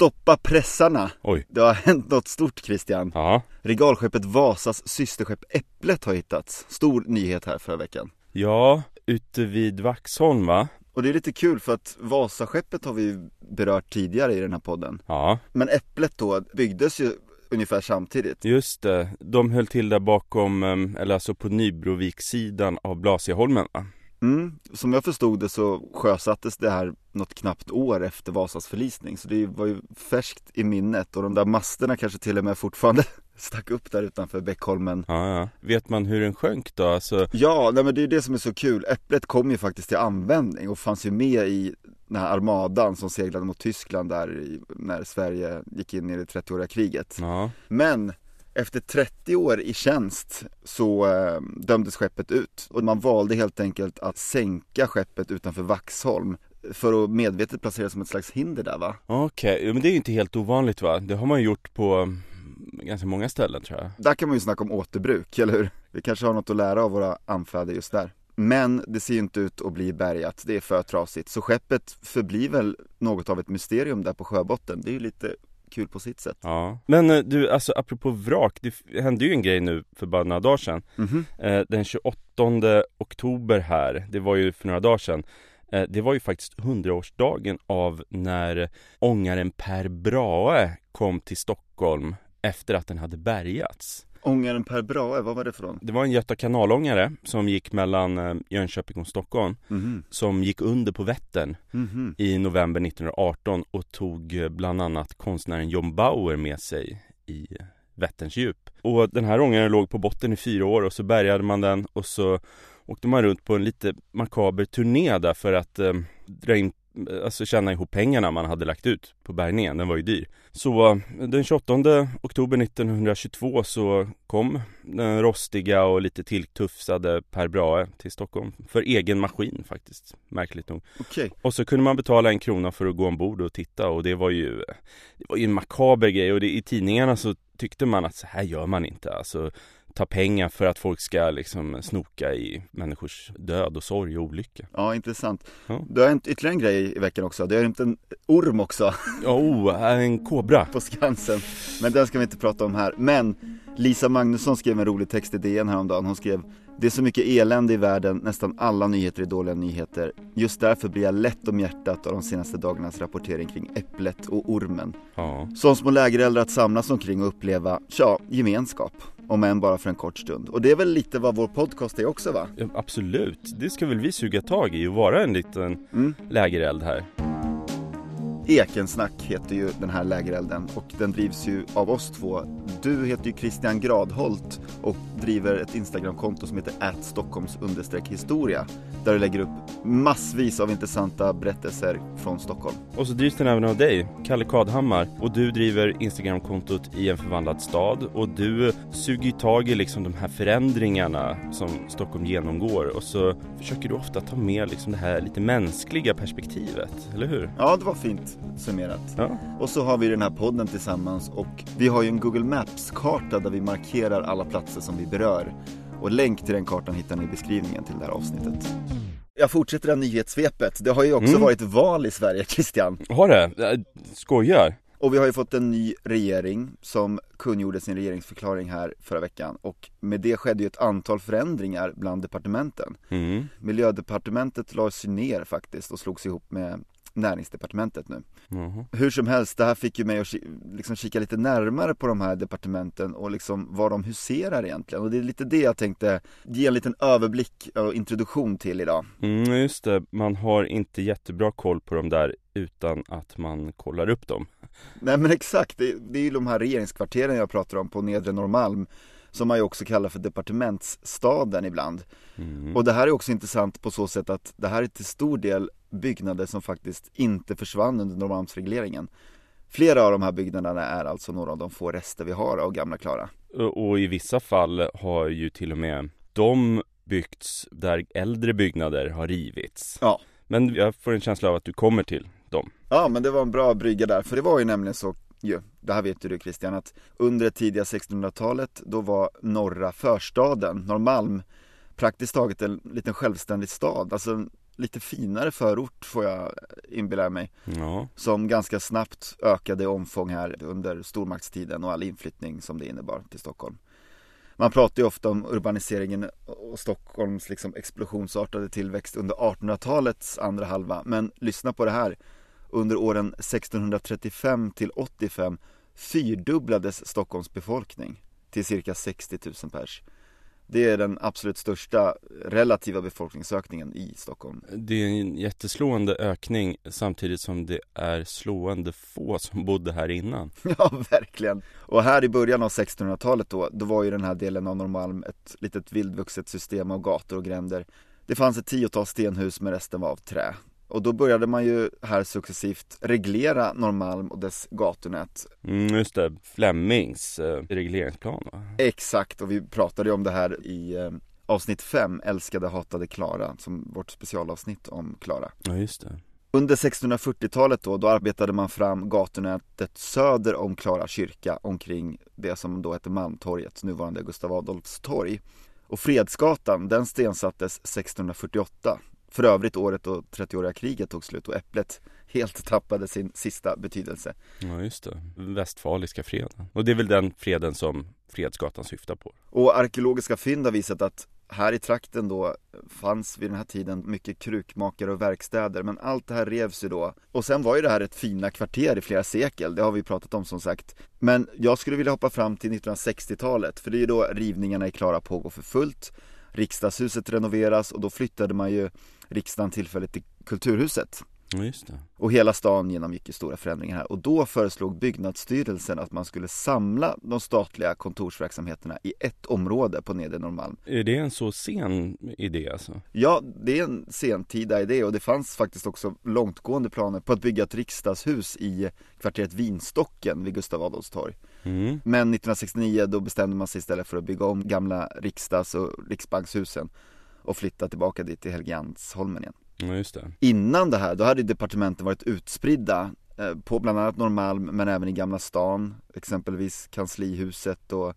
Stoppa pressarna! Oj. Det har hänt något stort Christian. Ja. Regalskeppet Vasas systerskepp Äpplet har hittats. Stor nyhet här förra veckan. Ja, ute vid Vaxholm va? Och det är lite kul för att Vasaskeppet har vi berört tidigare i den här podden. Ja, Men Äpplet då byggdes ju ungefär samtidigt. just det. De höll till där bakom, em, eller alltså på Nybrovikssidan av Blasieholmen va? Mm. Som jag förstod det så sjösattes det här något knappt år efter Vasas förlisning. Så det var ju färskt i minnet och de där masterna kanske till och med fortfarande stack upp där utanför Bäckholmen. Ja, ja. Vet man hur den sjönk då? Alltså, Ja, nej men det är det som är så kul. Äpplet kom ju faktiskt till användning och fanns ju med i den här armadan som seglade mot Tyskland där när Sverige gick in i det 30-åriga kriget. ja. Men efter 30 år i tjänst så eh, dömdes skeppet ut och man valde helt enkelt att sänka skeppet utanför Vaxholm för att medvetet placera som ett slags hinder där va? Okej, ja, men det är ju inte helt ovanligt va? Det har man ju gjort på mm, ganska många ställen tror jag. Där kan man ju snacka om återbruk, eller hur? Vi kanske har något att lära av våra anfäder just där. Men det ser ju inte ut att bli bärgat, det är för trasigt. Så skeppet förblir väl något av ett mysterium där på sjöbotten. Det är ju lite kul på sitt sätt. Ja. Men eh, du, alltså apropå vrak, det hände ju en grej nu för bara några dagar sedan. Mhm. Eh, den 28 oktober här, det var ju för några dagar sedan. Eh, det var ju faktiskt 100-årsdagen av när ångaren Per Brahe kom till Stockholm efter att den hade bärgats. Ångaren Per Brahe, vad var det för någon? Det var en Göta kanalångare som gick mellan eh, Jönköping och Stockholm Mhm. som gick under på Vättern Mhm. i november 1918 och tog eh, bland annat konstnären John Bauer med sig i Vätterns djup. Och den här ångaren låg på botten i fyra år och så bärgade man den och så åkte man runt på en lite makaber turné där för att eh, dra in Alltså tjäna ihop pengarna man hade lagt ut på bärgningen, den var ju dyr. Så den 28 oktober 1922 så kom den rostiga och lite tilltufsade Per Brahe till Stockholm för egen maskin faktiskt, märkligt nog. Okej. Och så kunde man betala en krona för att gå ombord och titta och det var ju Det var ju en makaber grej och det, i tidningarna så tyckte man att så här gör man inte alltså Ta pengar för att folk ska liksom snoka i människors död och sorg och olycka Ja, intressant. Ja. Du har hänt ytterligare en grej i veckan också. Det har hänt en orm också Oh, en kobra! på Skansen. Men den ska vi inte prata om här. Men Lisa Magnusson skrev en rolig text i DN häromdagen. Hon skrev Det är så mycket elände i världen, nästan alla nyheter är dåliga nyheter. Just därför blir jag lätt om hjärtat av de senaste dagarnas rapportering kring äpplet och ormen. Ja, Som små lägereldar att samlas omkring och uppleva, ja, gemenskap. Om än bara för en kort stund. Och det är väl lite vad vår podcast är också va? ja, absolut. Det ska väl vi suga tag i och vara en liten Mm. lägereld här. Ekensnack heter ju den här lägerelden och den drivs ju av oss två. Du heter ju Christian Gradholt och driver ett Instagramkonto som heter @stockholms historia där du lägger upp massvis av intressanta berättelser från Stockholm. Och så drivs den även av dig, Kalle Kadhammar Och du driver Instagramkontot i en förvandlad stad Och du suger ju tag i liksom de här förändringarna som Stockholm genomgår Och så försöker du ofta ta med liksom det här lite mänskliga perspektivet, eller hur? Ja, det var fint summerat. Ja, Och så har vi den här podden tillsammans och vi har ju en Google Maps-karta där vi markerar alla platser som vi berör. Och länk till den kartan hittar ni i beskrivningen till det här avsnittet. Jag fortsätter det här nyhetssvepet. Det har ju också Mm. varit val i Sverige, Christian. har det? Skojar? Och vi har ju fått en ny regering som kungjorde sin regeringsförklaring här förra veckan. Och med det skedde ju ett antal förändringar bland departementen. Mm. Miljödepartementet lades ju ner faktiskt och slogs ihop med näringsdepartementet nu. Jaha. Hur som helst, det här fick ju mig att liksom kika lite närmare på de här departementen och liksom vad de huserar egentligen. Och det är lite det jag tänkte ge en liten överblick och introduktion till idag. Mm, just det, man har inte jättebra koll på dem där utan att man kollar upp dem Nej men exakt, det, det är ju de här regeringskvarteren jag pratar om på Nedre Norrmalm som man ju också kallar för departementsstaden ibland. mm. Och det här är också intressant på så sätt att det här är till stor del byggnader som faktiskt inte försvann under Norrmalmsregleringen. Flera av de här byggnaderna är alltså några av de få rester vi har av gamla Klara. Och i vissa fall har ju till och med de byggts där äldre byggnader har rivits Ja. Men jag får en känsla av att du kommer till dem Ja men det var en bra brygga där, för det var ju nämligen så ju, det här vet ju du Christian, att under det tidiga 1600-talet då var norra förstaden, Norrmalm, praktiskt taget en liten självständig stad. Alltså lite finare förort får jag inbilla mig. Ja, Som ganska snabbt ökade i omfång här under stormaktstiden och all inflyttning som det innebar till Stockholm. Man pratar ju ofta om urbaniseringen och Stockholms liksom explosionsartade tillväxt under 1800-talets andra halva. Men lyssna på det här. Under åren 1635 till 85 fyrdubblades Stockholms befolkning till cirka 60 000 pers. Det är den absolut största relativa befolkningsökningen i Stockholm. det är en jätteslående ökning samtidigt som det är slående få som bodde här innan. Ja, verkligen. Och här i början av 1600-talet då, då var ju den här delen av Norrmalm ett litet vildvuxet system av gator och gränder. Det fanns ett tiotal stenhus men resten var av trä. Och då började man ju här successivt reglera Norrmalm och dess gatunät. Mm, just det, Flemings eh, regleringsplan va? Exakt, och vi pratade ju om det här i eh, avsnitt 5, Älskade hatade Klara, som vårt specialavsnitt om Klara. Ja, just det. Under 1640-talet då, då arbetade man fram gatunätet söder om Klara kyrka omkring det som då hette Malmtorget, nuvarande Gustav Adolfs torg. Och Fredsgatan, den stensattes 1648. För övrigt året då 30-åriga kriget tog slut och Äpplet helt tappade sin sista betydelse. Ja, just det. Västfaliska freden. Och det är väl den freden som Fredsgatan syftar på. Och arkeologiska fynd har visat att här i trakten då fanns vid den här tiden mycket krukmakare och verkstäder men allt det här revs ju då. Och sen var ju det här ett fina kvarter i flera sekel, det har vi pratat om som sagt. Men jag skulle vilja hoppa fram till 1960-talet för det är ju då rivningarna i Klara pågår för fullt. Riksdagshuset renoveras och då flyttade man ju riksdagen tillfälligt till Kulturhuset. Och hela stan genomgick ju stora förändringar här och då föreslog byggnadsstyrelsen att man skulle samla de statliga kontorsverksamheterna i ett område på Nedre Norrmalm. Är det en så sen idé alltså? Ja, det är en sentida idé och det fanns faktiskt också långtgående planer på att bygga ett riksdagshus i kvarteret Vinstocken vid Gustav Adolfs torg. Mm. Men 1969 då bestämde man sig istället för att bygga om gamla riksdags och riksbankshusen och flytta tillbaka dit till Helgeandsholmen igen. Ja, just det. Innan det här, då hade departementen varit utspridda eh, på bland annat Norrmalm men även i Gamla stan, exempelvis Kanslihuset och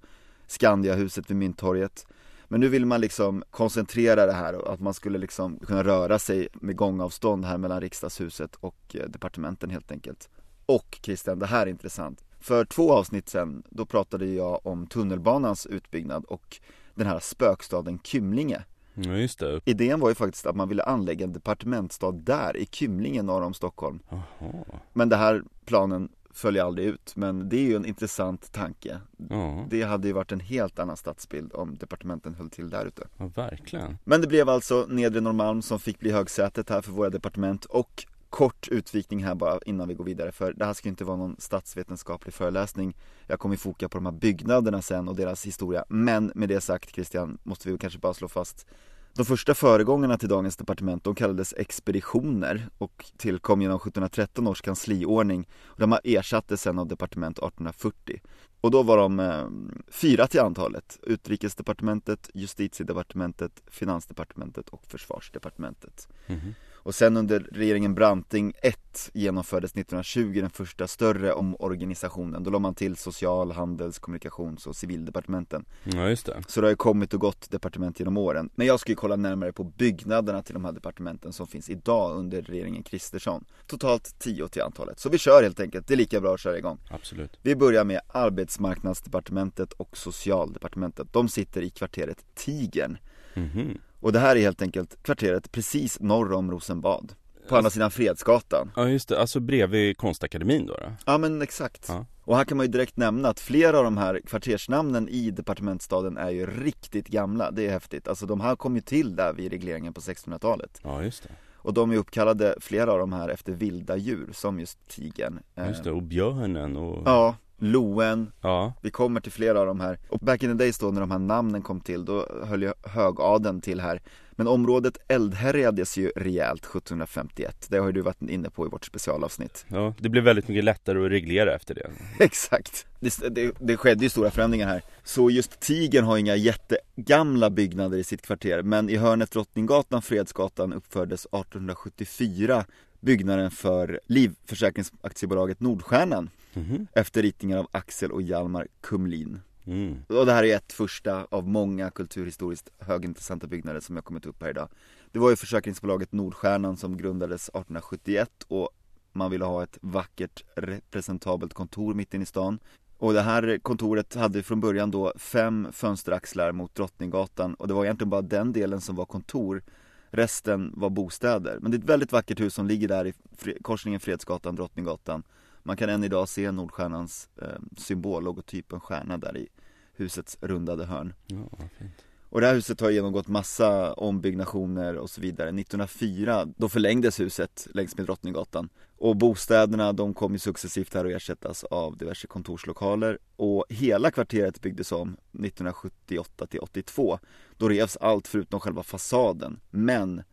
Skandiahuset vid Mynttorget. Men nu vill man liksom koncentrera det här och att man skulle liksom kunna röra sig med gångavstånd här mellan riksdagshuset och eh, departementen helt enkelt. Och Christian, det här är intressant. För två avsnitt sen, då pratade jag om tunnelbanans utbyggnad och den här spökstaden Kymlinge. Ja, just det. Idén var ju faktiskt att man ville anlägga en departementsstad där i Kymlinge norr om Stockholm. Jaha. Men det här planen följer aldrig ut, men det är ju en intressant tanke. Ja, Det hade ju varit en helt annan stadsbild om departementen höll till där ute. ja, verkligen. Men det blev alltså Nedre Norrmalm som fick bli högsätet här för våra departement och kort utvikning här bara innan vi går vidare för det här ska ju inte vara någon statsvetenskaplig föreläsning. Jag kommer ju foka på de här byggnaderna sen och deras historia. Men med det sagt Christian måste vi kanske bara slå fast de första föregångarna till dagens departement, de kallades expeditioner och tillkom genom 1713 års kansliordning. De har ersattes sen av departement 1840 och då var de eh, fyra till antalet, utrikesdepartementet, justitiedepartementet, finansdepartementet och försvarsdepartementet. Mhm och sen under regeringen Branting 1 genomfördes 1920 den första större omorganisationen. Då la man till social, handels, kommunikations och civildepartementen. Ja, just det. Så det har ju kommit och gått departement genom åren. Men jag ska ju kolla närmare på byggnaderna till de här departementen som finns idag under regeringen Kristersson. Totalt 10 till antalet. Så vi kör helt enkelt, det är lika bra att köra igång. Absolut. Vi börjar med arbetsmarknadsdepartementet och socialdepartementet. De sitter i kvarteret Tigern. Mhm. Och det här är helt enkelt kvarteret precis norr om Rosenbad. På andra sidan Fredsgatan. Ja, just det. Alltså bredvid konstakademin då? då? Ja men exakt. Ja. Och här kan man ju direkt nämna att flera av de här kvartersnamnen i departementsstaden är ju riktigt gamla. Det är häftigt. Alltså de här kom ju till där vid regleringen på 1600-talet. Ja, just det. Och de är uppkallade, flera av de här, efter vilda djur som just tigern. Just det. Eh, Och björnen och... Ja, loen, Ja. vi kommer till flera av de här. Och back in the days då när de här namnen kom till, då höll ju högadeln till här. Men området eldhärjades ju rejält 1751. Det har ju du varit inne på i vårt specialavsnitt. Ja, det blev väldigt mycket lättare att reglera efter det. Exakt. Det, det, det skedde ju stora förändringar här. Så just Tigern har inga jättegamla byggnader i sitt kvarter, men i hörnet Drottninggatan, Fredsgatan uppfördes 1874 byggnaden för livförsäkringsaktiebolaget Nordstjärnan Mhm. efter ritningar av Axel och Hjalmar Kumlin. Mm. Och det här är ett första av många kulturhistoriskt högintressanta byggnader som jag kommit upp här idag. Det var ju försäkringsbolaget Nordstjärnan som grundades 1871 och man ville ha ett vackert representabelt kontor mitt inne i stan. Och det här kontoret hade från början då fem fönsteraxlar mot Drottninggatan och det var egentligen bara den delen som var kontor. Resten var bostäder. Men det är ett väldigt vackert hus som ligger där i korsningen Fredsgatan, Drottninggatan. Man kan än idag se Nordstjärnans eh, symbol, logotyp, en stjärna där i husets rundade hörn. Ja, fint. Och det här huset har genomgått massa ombyggnationer och så vidare. 1904, då förlängdes huset längs med Drottninggatan. Och bostäderna, de kom ju successivt här att ersättas av diverse kontorslokaler. Och hela kvarteret byggdes om 1978 till 82. Då revs allt förutom själva fasaden. Men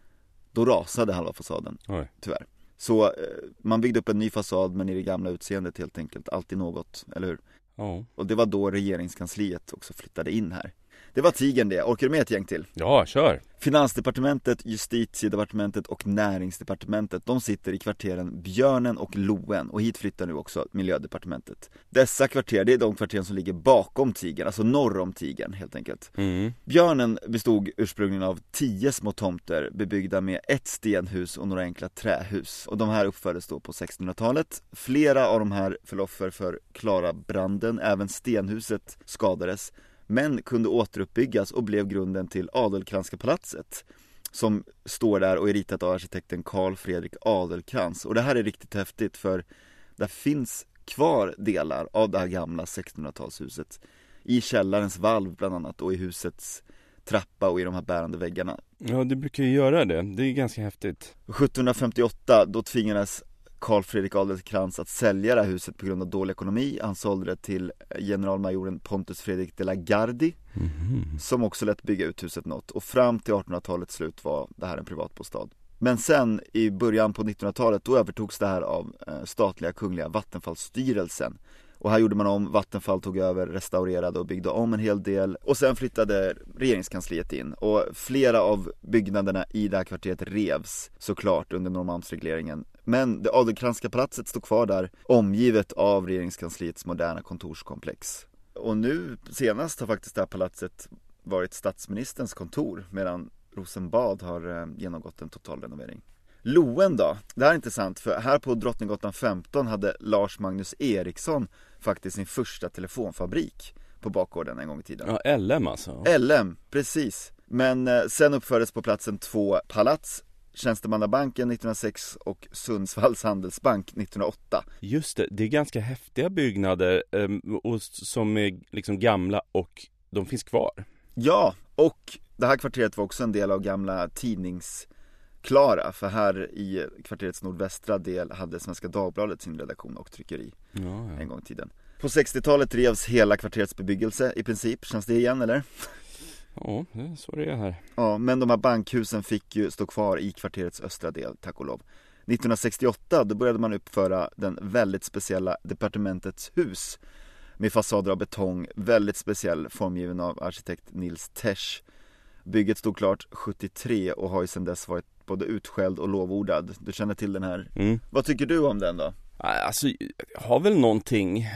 då rasade halva fasaden, Oj. tyvärr. Så eh, man byggde upp en ny fasad men i det gamla utseendet helt enkelt. Alltid något, eller hur? Ja. Och det var då regeringskansliet också flyttade in här. Det var tigern det, orkar du med ett gäng till? Ja, kör! Finansdepartementet, justitiedepartementet och näringsdepartementet De sitter i kvarteren Björnen och Loen. Och hit flyttar nu också miljödepartementet. Dessa kvarter, det är de kvarteren som ligger bakom tigern, alltså norr om tigern helt enkelt. Mm. Björnen bestod ursprungligen av tio små tomter bebyggda med ett stenhus och några enkla trähus. Och de här uppfördes då på 1600-talet Flera av de här föll offer för Klara-branden, även stenhuset skadades men kunde återuppbyggas och blev grunden till Adelkranska palatset som står där och är ritat av arkitekten Carl Fredrik Adelkrans och det här är riktigt häftigt för där finns kvar delar av det här gamla 1600-talshuset i källarens valv bland annat och i husets trappa och i de här bärande väggarna. Ja, det brukar ju göra det. Det är ganska häftigt. 1758 då tvingades Carl Fredrik Adelkrans att sälja det här huset på grund av dålig ekonomi. Han sålde det till generalmajoren Pontus Fredrik de la Gardie Mhm. som också lät bygga ut huset något och fram till 1800-talets slut var det här en privatbostad. Men sen i början på 1900-talet då övertogs det här av eh, statliga kungliga Vattenfallsstyrelsen. Och här gjorde man om, Vattenfall tog över, restaurerade och byggde om en hel del och sen flyttade regeringskansliet in och flera av byggnaderna i det här kvarteret revs såklart under Norrmalmsregleringen. Men det Adelkranska palatset stod kvar där omgivet av regeringskansliets moderna kontorskomplex. Och nu senast har faktiskt det här palatset varit statsministerns kontor medan Rosenbad har eh, genomgått en total renovering. Loen då? Det här är intressant för här på Drottninggatan 15 hade Lars Magnus Eriksson faktiskt sin första telefonfabrik på bakgården en gång i tiden. Ja, LM alltså. LM, precis. Men eh, sen uppfördes på platsen två palats Tjänstemannabanken 1906 och Sundsvalls Handelsbank 1908 Just det, det är ganska häftiga byggnader ehm, och som är liksom gamla och de finns kvar. Ja, och det här kvarteret var också en del av gamla tidningsklara För här i kvarterets nordvästra del hade Svenska Dagbladet sin redaktion och tryckeri Ja, ja. en gång i tiden På 60-talet revs hela kvarterets bebyggelse i princip, känns det igen eller? Ja, så det är här. Ja, men de här bankhusen fick ju stå kvar i kvarterets östra del, tack och lov 1968 då började man uppföra den väldigt speciella departementets hus med fasader av betong, väldigt speciell formgiven av arkitekt Nils Tesch Bygget stod klart 73 och har ju sedan dess varit både utskälld och lovordad. Du känner till den här. Mm. Vad tycker du om den då? Alltså, jag har väl någonting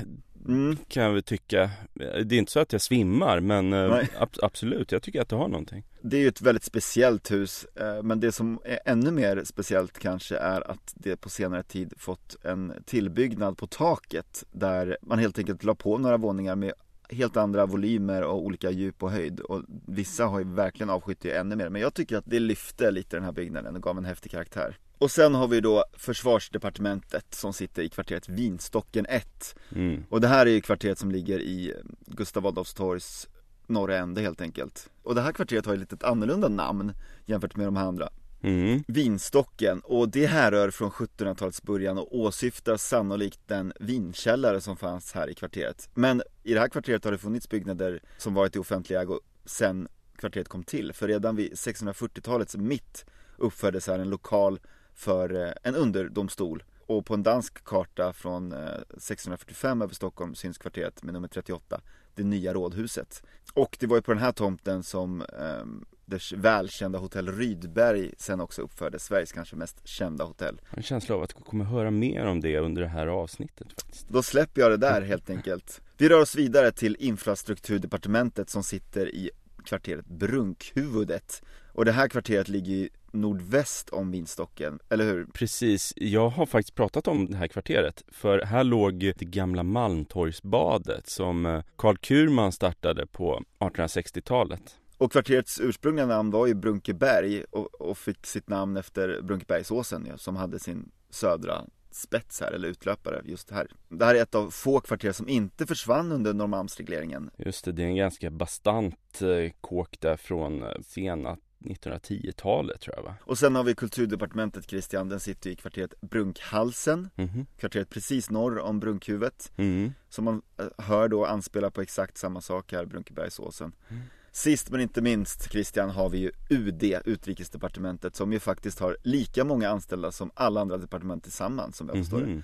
Mm. kan jag väl tycka. Det är inte så att jag svimmar men eh, ab- absolut, jag tycker att det har någonting. Det är ju ett väldigt speciellt hus, eh, men det som är ännu mer speciellt kanske är att det på senare tid fått en tillbyggnad på taket där man helt enkelt la på några våningar med helt andra volymer och olika djup och höjd och vissa har ju verkligen avskytt det ännu mer men jag tycker att det lyfte lite den här byggnaden och gav en häftig karaktär. Och sen har vi då försvarsdepartementet som sitter i kvarteret Vinstocken 1 Mm. och det här är ju kvarteret som ligger i Gustav Adolfs torgs norra ände helt enkelt. Och det här kvarteret har ju lite ett annorlunda namn jämfört med de här andra. Mm. Vinstocken och det härrör från 1700-talets början och åsyftar sannolikt den vinkällare som fanns här i kvarteret. Men i det här kvarteret har det funnits byggnader som varit i offentlig ägo sen kvarteret kom till. För redan vid 1640-talets mitt uppfördes här en lokal för eh, en underdomstol. Och på en dansk karta från eh, 1645 över Stockholm syns kvarteret med nummer 38, det nya rådhuset. Och det var ju på den här tomten som ehm, det välkända hotell Rydberg sen också uppfördes, Sveriges kanske mest kända hotell. Jag har en känsla av att vi kommer höra mer om det under det här avsnittet faktiskt. Då släpper jag det där helt enkelt. Vi rör oss vidare till infrastrukturdepartementet som sitter i kvarteret Brunkhuvudet. Och det här kvarteret ligger nordväst om Vinstocken, eller hur? Precis, jag har faktiskt pratat om det här kvarteret för här låg det gamla Malmtorgsbadet som eh, Karl Kurman startade på 1860-talet. Och kvarterets ursprungliga namn var ju Brunkeberg och, och fick sitt namn efter Brunkebergsåsen ja, som hade sin södra spets här, eller utlöpare just här. Det här är ett av få kvarter som inte försvann under Norrmalmsregleringen. Just det, det är en ganska bastant eh, kåk där från eh, sena 1910-talet tror jag va? Och sen har vi kulturdepartementet Christian, den sitter i kvarteret Brunkhalsen. Mhm. Kvarteret precis norr om Brunkhuvudet. Mm. Som man eh, hör då anspelar på exakt samma sak här, Brunkebergsåsen. Sist men inte minst Christian har vi ju UD, Utrikesdepartementet Som ju faktiskt har lika många anställda som alla andra departement tillsammans som jag förstår det. Mhm.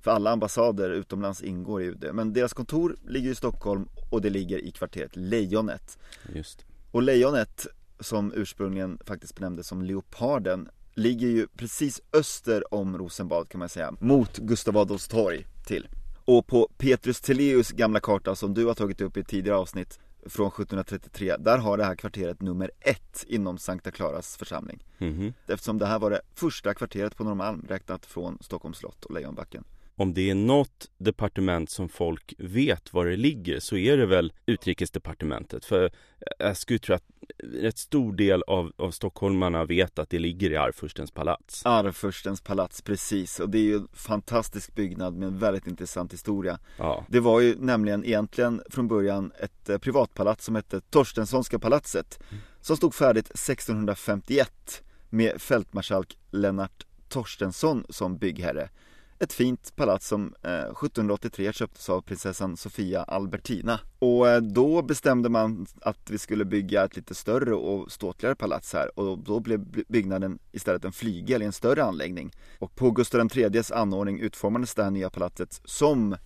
För alla ambassader utomlands ingår i UD Men deras kontor ligger i Stockholm och det ligger i kvarteret Lejonet. Just. Och lejonet, som ursprungligen faktiskt benämndes som leoparden, ligger ju precis öster om Rosenbad kan man säga, mot Gustav Adolfs torg till. Och på Petrus Teleus gamla karta som du har tagit upp i ett tidigare avsnitt från 1733, där har det här kvarteret nummer ett inom Sankta Claras församling. Mhm. Eftersom det här var det första kvarteret på Norrmalm räknat från Stockholms slott och Lejonbacken. Om det är något departement som folk vet var det ligger så är det väl utrikesdepartementet. För jag skulle tro att rätt stor del av, av stockholmarna vet att det ligger i Arvfurstens palats. Arvfurstens palats, precis. Och det är ju en fantastisk byggnad med en väldigt intressant historia. Ja, Det var ju nämligen egentligen från början ett eh, privatpalats som hette Torstenssonska palatset Som stod färdigt 1651 med fältmarskalk Lennart Torstensson som byggherre ett fint palats som eh, 1783 köptes av prinsessan Sofia Albertina. Och eh, då bestämde man att vi skulle bygga ett lite större och ståtligare palats här. Och då blev byggnaden istället en flygel i en större anläggning. Och på Gustav IIIs anordning utformades det här nya palatset som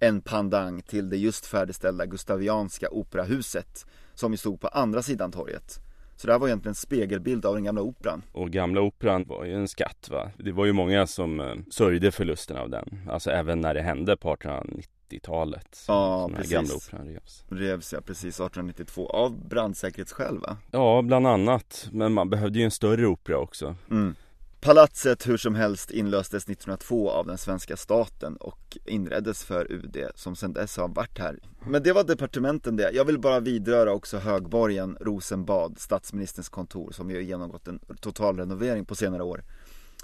en pandang till det just färdigställda Gustavianska operahuset som ju stod på andra sidan torget. Så det här var egentligen en spegelbild av den gamla operan. och gamla operan var ju en skatt va. Det var ju många som eh, sörjde förlusten av den. Alltså även när det hände på 1890-talet. som- Ja, som den precis. gamla operan revs. Revs ja, precis 1892 av brandsäkerhetsskäl va? Ja, bland annat. Men man behövde ju en större opera också. Mm. Palatset hur som helst inlöstes 1902 av den svenska staten och inreddes för UD som sedan dess har varit här. Men det var departementen det. Jag vill bara vidröra också högborgen Rosenbad, statsministerns kontor som ju genomgått en total renovering på senare år.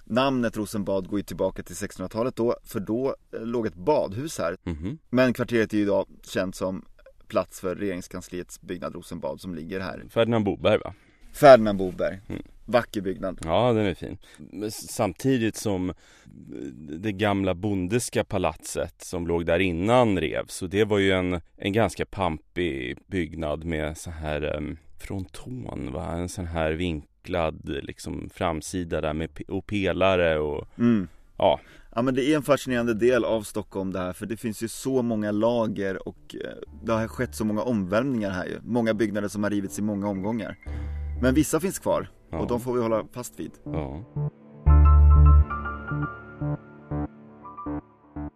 Namnet Rosenbad går ju tillbaka till 1600-talet då, för då eh, låg ett badhus här. Mhm. Men kvarteret är ju idag känt som plats för regeringskansliets byggnad Rosenbad som ligger här. Ferdinand Boberg va? Ferdinand Boberg, Mm. vacker byggnad. Ja, den är fin. Samtidigt som det gamla bondeska palatset som låg där innan revs. Så det var ju en, en ganska pampig byggnad med så här um, fronton, va? En sån här vinklad liksom framsida där med och pelare och Mm. ja, Ja men det är en fascinerande del av Stockholm det här för det finns ju så många lager och eh, det har skett så många omvälvningar här ju. Många byggnader som har rivits i många omgångar. Men vissa finns kvar Ja. och de får vi hålla fast vid. ja.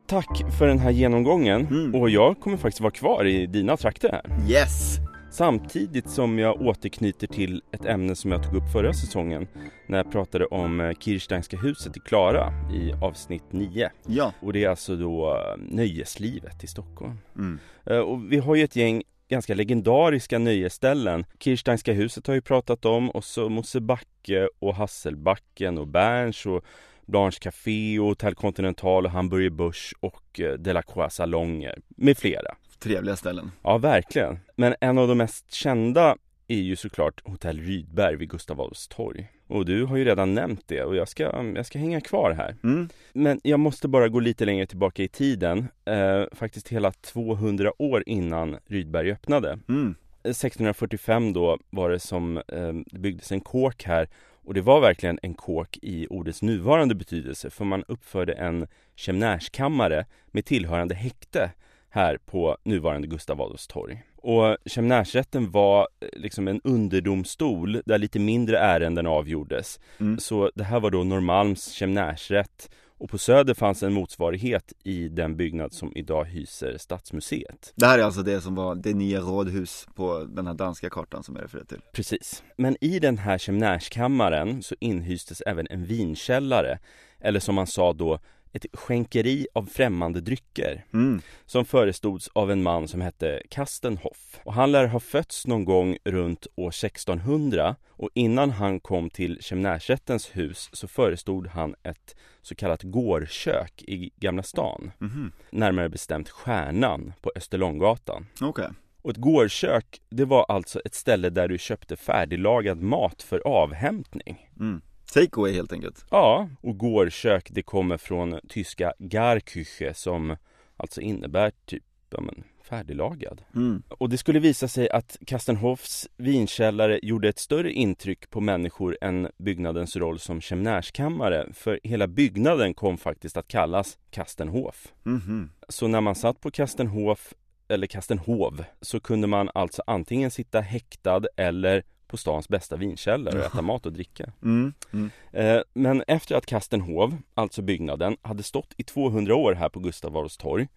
Tack för den här genomgången Mm. och jag kommer faktiskt vara kvar i dina trakter här. Yes! Samtidigt som jag återknyter till ett ämne som jag tog upp förra säsongen när jag pratade om eh, Kirsteinska huset i Klara i avsnitt 9. Ja. Och det är alltså då eh, nöjeslivet i Stockholm. Mm. Eh, Och vi har ju ett gäng ganska legendariska nöjesställen. Kirsteinska huset har ju pratat om och så Mosebacke och Hasselbacken och Berns och Blanche Café och Hotell Continental och Hamburger Börs och eh, Delacroix salonger med flera. Trevliga ställen. Ja, verkligen. Men en av de mest kända är ju såklart Hotell Rydberg vid Gustav Adolfs torg. Och du har ju redan nämnt det och jag ska, jag ska hänga kvar här. Mm. Men jag måste bara gå lite längre tillbaka i tiden. Eh, faktiskt hela 200 år innan Rydberg öppnade. Mm. 1645 då var det som eh, det byggdes en kåk här och det var verkligen en kåk i ordets nuvarande betydelse för man uppförde en kemnärskammare med tillhörande häkte här på nuvarande Gustav Adolfs torg. Och kemnärsrätten var eh, liksom en underdomstol där lite mindre ärenden avgjordes. Mm. Så det här var då Norrmalms kemnärsrätt Och på Söder fanns en motsvarighet i den byggnad som idag hyser Stadsmuseet. Det här är alltså det som var det nya rådhus på den här danska kartan som jag refererar till. Precis. Men i den här kemnärskammaren så inhystes även en vinkällare, eller som man sa då, ett skänkeri av främmande drycker Mm. som förestods av en man som hette Kastenhoff. Och han lär ha fötts någon gång runt år 1600 och innan han kom till Kemnärsättens hus så förestod han ett så kallat gårdkök i Gamla stan. Mhm. Närmare bestämt Stjärnan på Österlånggatan. Okej. Och ett gårdkök, det var alltså ett ställe där du köpte färdiglagad mat för avhämtning. Mm. Takeaway helt enkelt. Ja, och gårdkök det kommer från tyska Garküche som alltså innebär typ, ja men, färdiglagad. Mm. Och det skulle visa sig att Kastenhoffs vinkällare gjorde ett större intryck på människor än byggnadens roll som kemnärskammare, för hela byggnaden kom faktiskt att kallas Kastenhof. Mhm. Så när man satt på Kastenhof, eller Kastenhov, så kunde man alltså antingen sitta häktad eller på stans bästa vinkällare och äta mat och dricka. Mm. Mm. Eh, Men efter att Kastenhov, alltså byggnaden, hade stått i 200 år här på Gustav Adolfs torg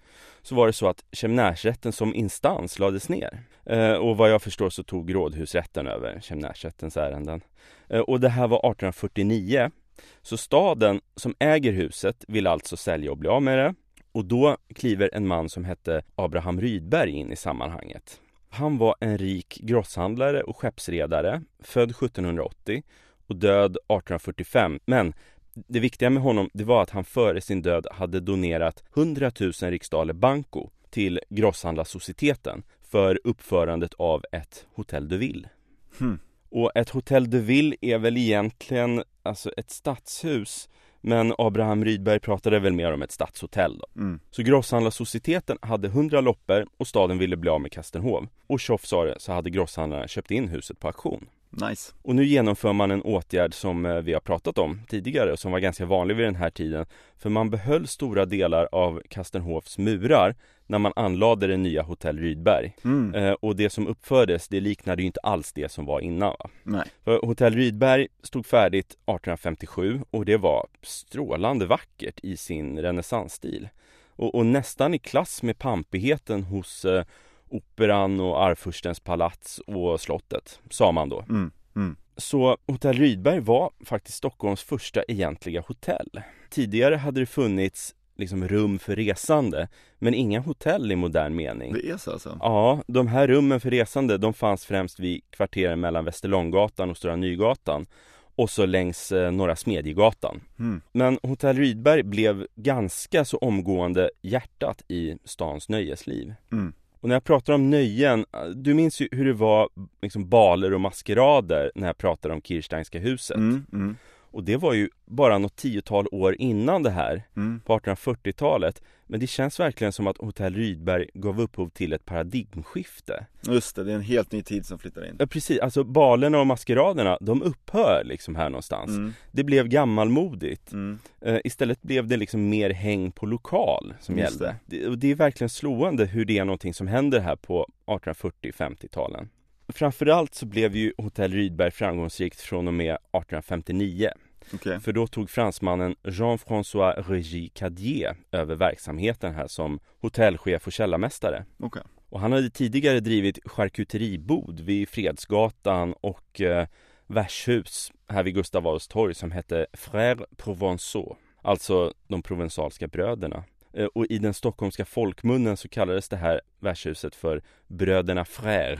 så var det så att Kemnärsrätten som instans lades ner. Eh, Och vad jag förstår så tog rådhusrätten över Kemnärsrättens ärenden. Eh, Och det här var 1849. Så staden som äger huset vill alltså sälja och bli av med det. Och då kliver en man som hette Abraham Rydberg in i sammanhanget. Han var en rik grosshandlare och skeppsredare, född 1780 och död 1845. Men det viktiga med honom, det var att han före sin död hade donerat 100 000 riksdaler banco till grosshandlarsocieteten för uppförandet av ett Hotel de Ville. Hmm. Och ett Hotel de Ville är väl egentligen alltså ett stadshus men Abraham Rydberg pratade väl mer om ett stadshotell då. Mm. Så grosshandlarsocieteten hade 100 loppor och staden ville bli av med Kastenhov. Och tjoff sa det så hade grosshandlarna köpt in huset på auktion. Nice. Och nu genomför man en åtgärd som eh, vi har pratat om tidigare och som var ganska vanlig vid den här tiden. För man behöll stora delar av Kastenhovs murar när man anlade det nya hotell Rydberg. Mm. Eh, och det som uppfördes, det liknade ju inte alls det som var innan. Va? Nej. För hotell Rydberg stod färdigt 1857 och det var strålande vackert i sin renässansstil. Och, och nästan i klass med pampigheten hos eh, Operan och Arvfurstens palats och slottet, sa man då. Mm. Mm. Så Hotell Rydberg var faktiskt Stockholms första egentliga hotell. Tidigare hade det funnits liksom rum för resande, men inga hotell i modern mening. Det är så alltså? Ja, de här rummen för resande, de fanns främst vid kvarteren mellan Västerlånggatan och Stora Nygatan och så längs eh, Norra Smedjegatan. Mm. Men Hotell Rydberg blev ganska så omgående hjärtat i stans nöjesliv. Mm. Och när jag pratar om nöjen, du minns ju hur det var liksom baler och maskerader när jag pratade om Kirsteinska huset. Mm. Och det var ju bara något tiotal år innan det här, Mm. på 1840-talet. Men det känns verkligen som att Hotell Rydberg gav upphov till ett paradigmskifte. Just det, det är en helt ny tid som flyttar in. Ja, precis, alltså balerna och maskeraderna, de upphör liksom här någonstans. Mm. Det blev gammalmodigt. Mm. Eh, istället blev det liksom mer häng på lokal som Just gällde. Det. och det är verkligen slående hur det är någonting som händer här på 1840-50-talen. Framförallt så blev ju Hotell Rydberg framgångsrikt från och med 1859. Okej. För då tog fransmannen Jean-François Regis Cadier över verksamheten här som hotellchef och källarmästare. Okej. Och han hade tidigare drivit charkuteribod vid Fredsgatan och eh, värdshus här vid Gustav Adolfs torg som hette Frères Provençaux, alltså de provensalska bröderna. Eh, och i den stockholmska folkmunnen så kallades det här värdshuset för Bröderna Frères.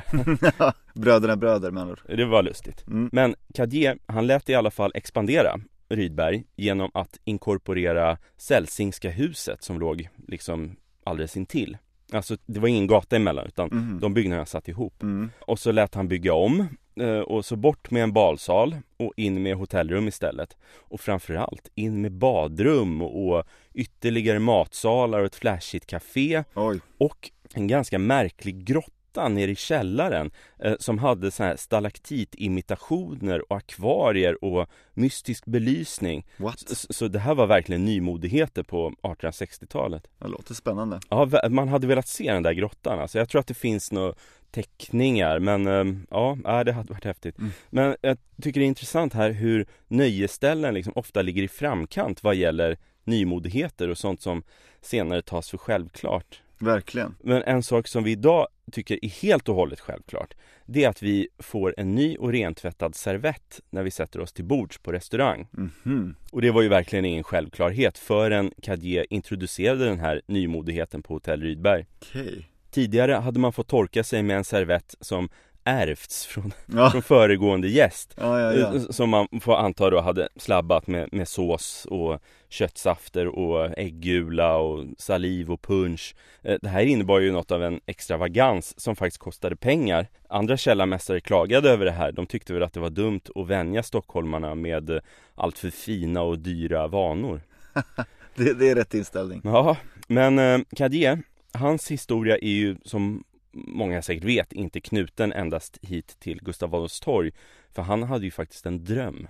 Bröderna bröder med andra. Det var lustigt. Mm. Men Cadier, han lät i alla fall expandera Rydberg genom att inkorporera Celsingska huset som låg liksom alldeles intill. Alltså det var ingen gata emellan utan Mhm. de byggnaderna satt ihop. Mm. Och så lät han bygga om eh, och så bort med en balsal och in med hotellrum istället. Och framförallt in med badrum och ytterligare matsalar och ett flashigt café Oj. och en ganska märklig grotta nere i källaren eh, som hade så här stalaktitimitationer och akvarier och mystisk belysning. Så, så det här var verkligen nymodigheter på 1860-talet. Det låter spännande. Ja, man hade velat se den där grottan. Alltså, jag tror att det finns några teckningar, men ja, ja, det hade varit häftigt. Mm. Men jag tycker det är intressant här hur nöjesställen liksom ofta ligger i framkant vad gäller nymodigheter och sånt som senare tas för självklart. Verkligen. Men en sak som vi idag tycker är helt och hållet självklart Det är att vi får en ny och rentvättad servett när vi sätter oss till bords på restaurang Mhm. Och det var ju verkligen ingen självklarhet förrän Cadier introducerade den här nymodigheten på Hotell Rydberg Okej. Tidigare hade man fått torka sig med en servett som ärvts från, Ja. från föregående gäst Ja, ja. Eh, Som man får anta då hade slabbat med, med sås och köttsafter och äggula och saliv och punch Eh, Det här innebar ju något av en extravagans som faktiskt kostade pengar Andra källarmästare klagade över det här De tyckte väl att det var dumt att vänja stockholmarna med eh, allt för fina och dyra vanor Det, det är rätt inställning. Ja, men eh, hans historia är ju som många säkert vet inte knuten endast hit till Gustav Adolfs torg För han hade ju faktiskt en dröm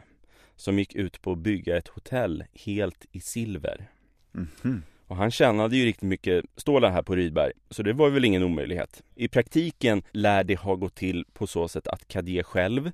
Som gick ut på att bygga ett hotell helt i silver Mhm. och han tjänade ju riktigt mycket stålar här på Rydberg, så det var väl ingen omöjlighet. I praktiken lär det ha gått till på så sätt att Cadier själv,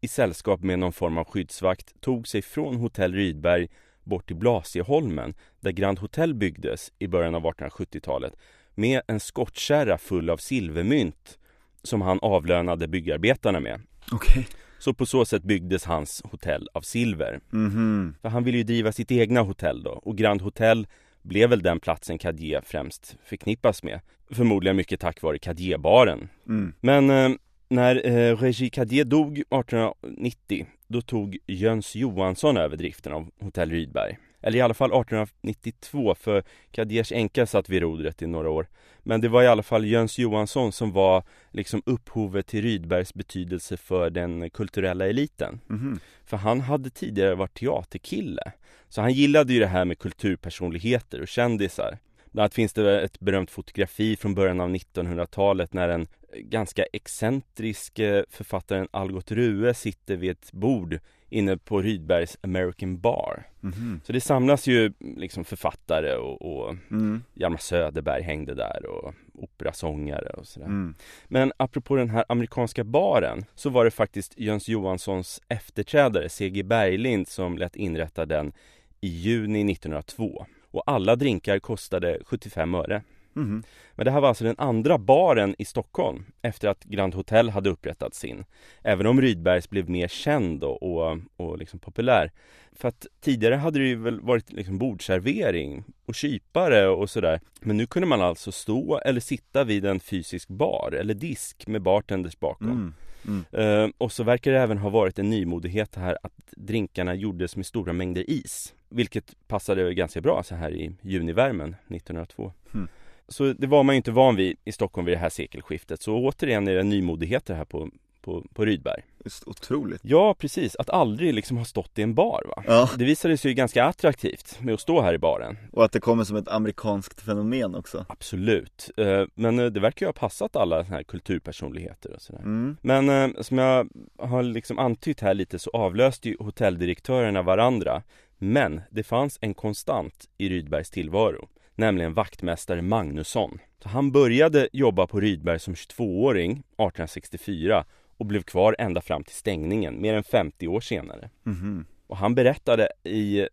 i sällskap med någon form av skyddsvakt, tog sig från hotell Rydberg bort till Blasieholmen, där Grand Hotel byggdes i början av 1870-talet, med en skottkärra full av silvermynt som han avlönade byggarbetarna med. Okej. Så på så sätt byggdes hans hotell av silver. Mhm. För han ville ju driva sitt egna hotell då och Grand Hotel blev väl den platsen Cadier främst förknippas med. Förmodligen mycket tack vare Cadierbaren. Mm. Men eh, när eh, Régis Cadier dog 1890 då tog Jöns Johansson över driften av Hotell Rydberg. Eller i alla fall 1892 för Cadiers änka satt vid rodret i några år. Men det var i alla fall Jöns Johansson som var liksom upphovet till Rydbergs betydelse för den kulturella eliten. Mhm. För han hade tidigare varit teaterkille Så han gillade ju det här med kulturpersonligheter och kändisar Bland annat finns det ett berömt fotografi från början av 1900-talet när den ganska excentrisk eh, författaren Algot Rue sitter vid ett bord inne på Rydbergs American Bar Mhm. Så det samlas ju liksom författare och, och Mm. Hjalmar Söderberg hängde där och operasångare och sådär Mm. men apropå den här amerikanska baren så var det faktiskt Jöns Johanssons efterträdare C.G. Berglind som lät inrätta den i juni 1902 och alla drinkar kostade 75 öre. Mhm. Men det här var alltså den andra baren i Stockholm efter att Grand Hotel hade upprättat sin. Även om Rydbergs blev mer känd och, och, liksom populär. För att tidigare hade det ju väl varit liksom bordservering och kypare och sådär. Men nu kunde man alltså stå eller sitta vid en fysisk bar eller disk med bartenders bakom. Mm. Mm. Eh, och så verkar det även ha varit en nymodighet här att drinkarna gjordes med stora mängder is. Vilket passade ganska bra så här i junivärmen 1902. Mm. Så det var man ju inte van vid i Stockholm vid det här sekelskiftet. Så återigen är det nymodigheter här på, på, på Rydberg. Just otroligt. Ja, precis. Att aldrig liksom ha stått i en bar va. Ja, Det visade sig ju ganska attraktivt med att stå här i baren. och att det kommer som ett amerikanskt fenomen också. Absolut. Eh, Men eh, det verkar ju ha passat alla här kulturpersonligheter och sådär. Mm. Men eh, som jag har liksom antytt här lite så avlöste ju hotelldirektörerna varandra. Men det fanns en konstant i Rydbergs tillvaro, nämligen vaktmästare Magnusson. Så han började jobba på Rydberg som 22-åring 1864 och blev kvar ända fram till stängningen, mer än 50 år senare. Mhm. Och han berättade i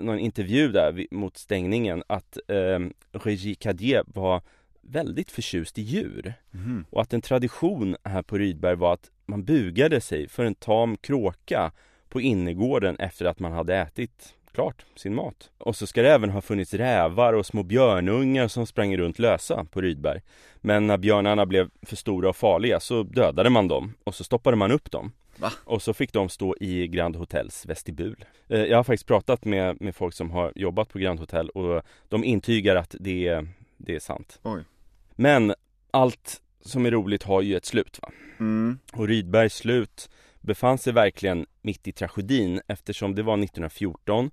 någon intervju där mot stängningen att eh, Régis Cadier var väldigt förtjust i djur. Mhm. Och att en tradition här på Rydberg var att man bugade sig för en tam kråka på innergården efter att man hade ätit klart sin mat. Och så ska det även ha funnits rävar och små björnungar som sprang runt lösa på Rydberg. Men när björnarna blev för stora och farliga så dödade man dem och så stoppade man upp dem. Va? Och så fick de stå i Grand Hotels vestibul. Eh, Jag har faktiskt pratat med, med folk som har jobbat på Grand Hotel och de intygar att det, är- det är sant. Oj. Men allt som är roligt har ju ett slut va? Mm. Och Rydbergs slut befann sig verkligen mitt i tragedin eftersom det var 1914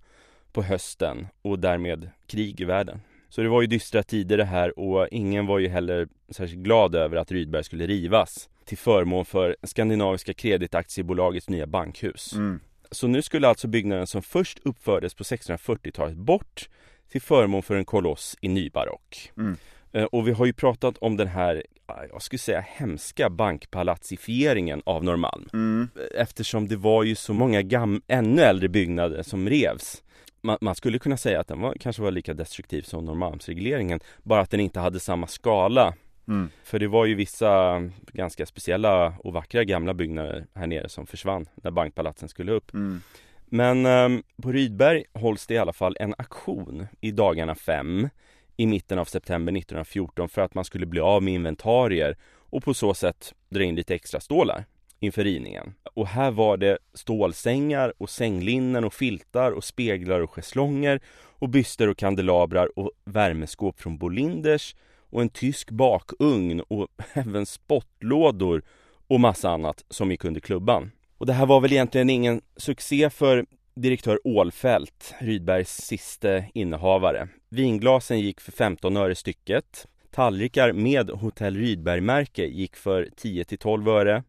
på hösten och därmed krig i världen. Så det var ju dystra tider det här och ingen var ju heller särskilt glad över att Rydberg skulle rivas till förmån för Skandinaviska Kreditaktiebolagens nya bankhus. Mm. Så nu skulle alltså byggnaden som först uppfördes på 1640-talet bort till förmån för en koloss i nybarock. Mm. Eh, Och vi har ju pratat om den här, jag skulle säga hemska bankpalatsifieringen av Norrmalm. Mm. Eftersom det var ju så många gam- ännu äldre byggnader som revs. man, man, skulle kunna säga att den var, kanske var lika destruktiv som Norrmalmsregleringen Bara att den inte hade samma skala mm. För det var ju vissa ganska speciella och vackra gamla byggnader här nere som försvann när bankpalatsen skulle upp mm. Men eh, på Rydberg hålls det i alla fall en aktion i dagarna fem i mitten av september 1914 för att man skulle bli av med inventarier och på så sätt dra in lite extra stålar inför rivningen. Och här var det stålsängar och sänglinnen och filtar och speglar och schäslonger och byster och kandelabrar och värmeskåp från Bolinders och en tysk bakugn och även spottlådor och massa annat som gick under klubban. Och det här var väl egentligen ingen succé för direktör Ålfält, Rydbergs siste innehavare. Vinglasen gick för 15 öre stycket. Tallrikar med Hotell Rydberg-märke gick för 10 till 12 öre.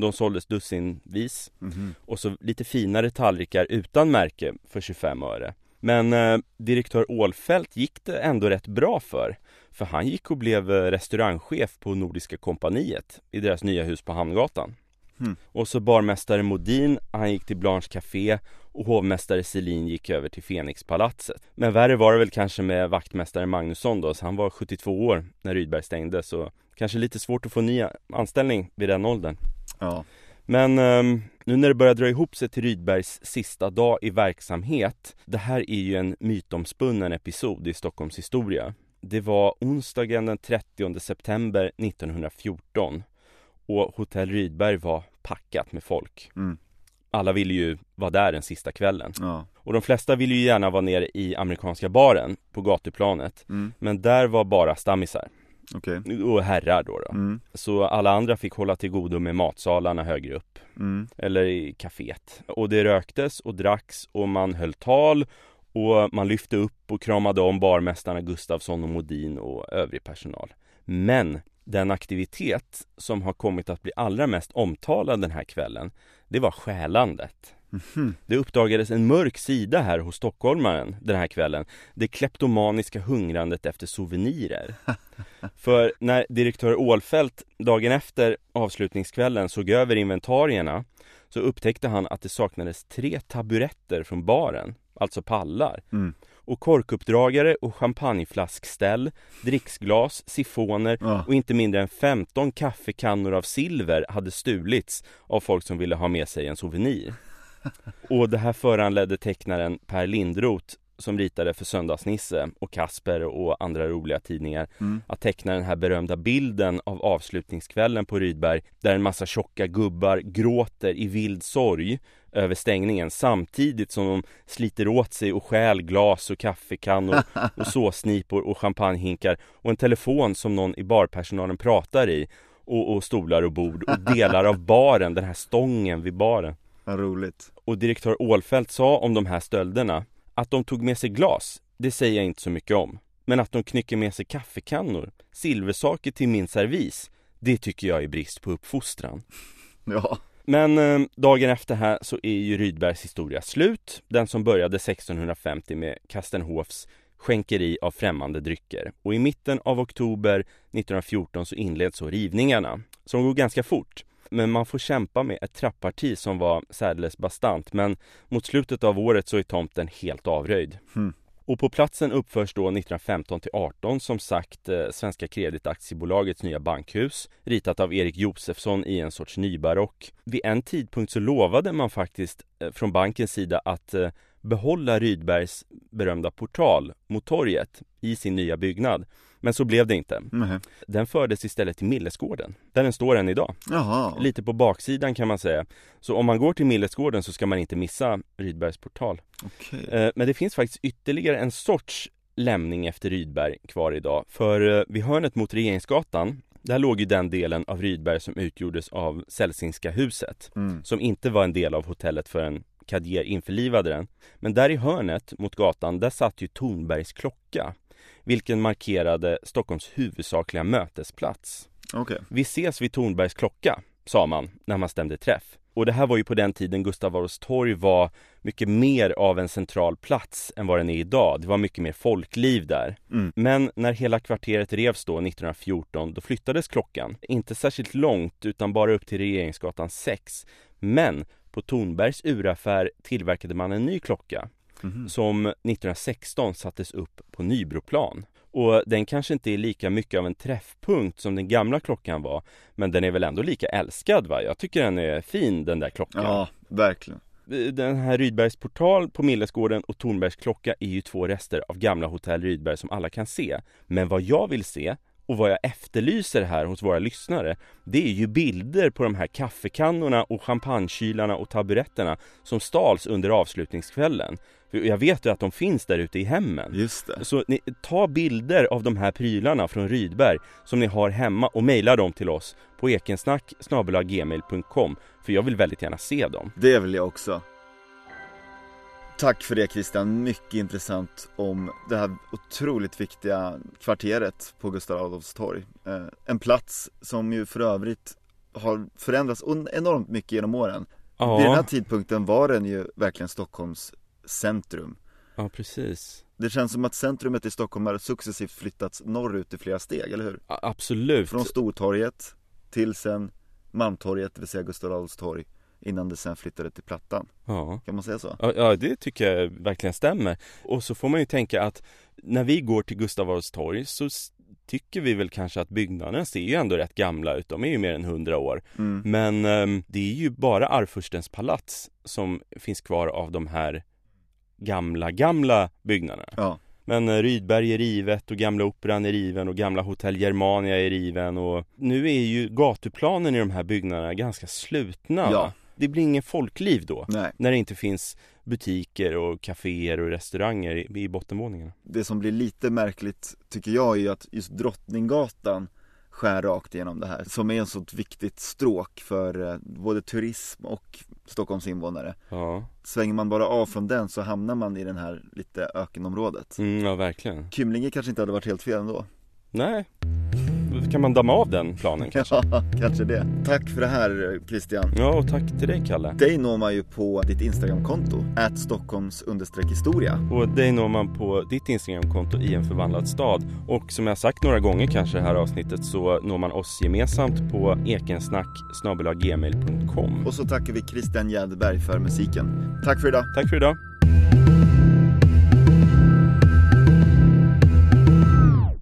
De såldes dussinvis. Mm -hmm. Och så lite finare tallrikar utan märke för 25 öre. Men eh, direktör Ålfält gick det ändå rätt bra för. För han gick och blev eh, restaurangchef på Nordiska kompaniet i deras nya hus på Hamngatan. Mm. Och så barmästare Modin, han gick till Blanche Café och hovmästare Selin gick över till Fenixpalatset. Men värre var det väl kanske med vaktmästare Magnusson då, så han var 72 år när Rydberg stängde så kanske lite svårt att få ny anställning vid den åldern. Ja. Men um, nu när det börjar dra ihop sig till Rydbergs sista dag i verksamhet Det här är ju en mytomspunnen episod i Stockholms historia Det var onsdagen den 30 september 1914 Och Hotell Rydberg var packat med folk mm. Alla ville ju vara där den sista kvällen ja. Och de flesta ville ju gärna vara nere i amerikanska baren på gatuplanet mm. Men där var bara stammisar okay. Och herrar då, då. Mm. Så alla andra fick hålla till godo med matsalarna högre upp mm. Eller i kaféet Och det röktes och dracks och man höll tal Och man lyfte upp och kramade om barmästarna Gustavsson och Modin och övrig personal Men den aktivitet som har kommit att bli allra mest omtalad den här kvällen Det var stjälandet Mm. Det uppdagades en mörk sida här hos stockholmaren den här kvällen Det kleptomaniska hungrandet efter souvenirer För när direktör Ålfält dagen efter avslutningskvällen såg över inventarierna Så upptäckte han att det saknades tre taburetter från baren Alltså pallar mm. Och korkuppdragare och champagneflaskställ Dricksglas, sifoner ja. och inte mindre än 15 kaffekannor av silver hade stulits Av folk som ville ha med sig en souvenir och det här föranledde tecknaren Per Lindroth som ritade för Söndagsnisse och Kasper och andra roliga tidningar mm. att teckna den här berömda bilden av avslutningskvällen på Rydberg där en massa tjocka gubbar gråter i vild sorg över stängningen samtidigt som de sliter åt sig och stjäl glas och kaffekannor och såsnipor och champagnehinkar och en telefon som någon i barpersonalen pratar i och, och stolar och bord och delar av baren, den här stången vid baren. Vad roligt. Och direktör Ålfält sa om de här stölderna att de tog med sig glas, det säger jag inte så mycket om. Men att de knycker med sig kaffekannor, silversaker till min servis, det tycker jag är brist på uppfostran. Ja. Men eh, dagen efter här så är ju Rydbergs historia slut. Den som började 1650 med Kastenhofs skänkeri av främmande drycker. Och i mitten av oktober 1914 så inleds så rivningarna, som går ganska fort. Men man får kämpa med ett trapparti som var särdeles bastant men mot slutet av året så är tomten helt avröjd. Mm. Och på platsen uppförs då 1915 till 18 som sagt eh, Svenska Kreditaktiebolagets nya bankhus ritat av Erik Josefsson i en sorts nybarock. Vid en tidpunkt så lovade man faktiskt eh, från bankens sida att eh, behålla Rydbergs berömda portal mot torget i sin nya byggnad. Men så blev det inte. Mm. Den fördes istället till Millesgården, där den står än idag. Jaha. Lite på baksidan kan man säga. Så om man går till Millesgården så ska man inte missa Rydbergs portal. Okay. Eh, men det finns faktiskt ytterligare en sorts lämning efter Rydberg kvar idag. För eh, vid hörnet mot Regeringsgatan där låg ju den delen av Rydberg som utgjordes av Celsingska huset mm. Som inte var en del av hotellet förrän Cadier införlivade den Men där i hörnet mot gatan, där satt ju Tornbergs klocka vilken markerade Stockholms huvudsakliga mötesplats. Okay. Vi ses vid Tornbergs klocka, sa man när man stämde träff. Och det här var ju på den tiden Gustav Adolfs torg var mycket mer av en central plats än vad den är idag. Det var mycket mer folkliv där. Mm. Men när hela kvarteret revs då 1914, då flyttades klockan. Inte särskilt långt, utan bara upp till Regeringsgatan 6. Men på Tornbergs uraffär tillverkade man en ny klocka mm. som 1916 sattes upp på Nybroplan. Och den kanske inte är lika mycket av en träffpunkt som den gamla klockan var Men den är väl ändå lika älskad va? Jag tycker den är fin den där klockan Ja, verkligen den här Rydbergs portal på Millesgården och Tornbergs klocka är ju två rester av gamla hotell Rydberg som alla kan se. Men vad jag vill se och vad jag efterlyser här hos våra lyssnare Det är ju bilder på de här kaffekannorna och champagnekylarna och taburetterna som stals under avslutningskvällen. Jag vet ju att de finns där ute i hemmen. Just det. Så ni, ta bilder av de här prylarna från Rydberg som ni har hemma och mejla dem till oss på ekensnack För jag vill väldigt gärna se dem. Det vill jag också Tack för det Christian, mycket intressant om det här otroligt viktiga kvarteret på Gustav Adolfs torg. Eh, en plats som ju för övrigt har förändrats enormt mycket genom åren. Ja. Vid den här tidpunkten var den ju verkligen Stockholms centrum. Ja, precis. Det känns som att centrumet i Stockholm har successivt flyttats norrut i flera steg, eller hur? Absolut. Från Stortorget till sen Malmtorget, det vill säga Gustav Adolfs torg innan det sen flyttade till Plattan. Ja. Kan man säga så? Ja, det tycker jag verkligen stämmer. Och så får man ju tänka att när vi går till Gustav Adolfs torg så tycker vi väl kanske att byggnaderna ser ju ändå rätt gamla ut. De är ju mer än hundra år. Mm. Men um, det är ju bara Arvfurstens palats som finns kvar av de här gamla, gamla byggnaderna. Ja. Men uh, Rydberg är rivet och Gamla Operan är riven och Gamla Hotell Germania är riven och nu är ju gatuplanen i de här byggnaderna ganska slutna. Ja det blir ingen folkliv då. Nej. När det inte finns butiker och kaféer och restauranger i, i bottenvåningarna. Det som blir lite märkligt tycker jag är att just Drottninggatan skär rakt igenom det här som är ett sånt viktigt stråk för eh, både turism och Stockholms invånare. Ja. Svänger man bara av från den så hamnar man i den här lite ökenområdet. Mm, ja, verkligen. Kymlinge kanske inte hade varit helt fel ändå. Nej, kan man damma av den planen kanske? Ja, kanske det. Tack för det här Christian. Ja, och tack till dig Kalle. Dig når man ju på ditt Instagramkonto, at Stockholms historia. Och dig når man på ditt Instagramkonto i en förvandlad stad. Och som jag sagt några gånger kanske i det här avsnittet så når man oss gemensamt på ekensnack. Och så tackar vi Christian Jäderberg för musiken. Tack för idag. Tack för idag.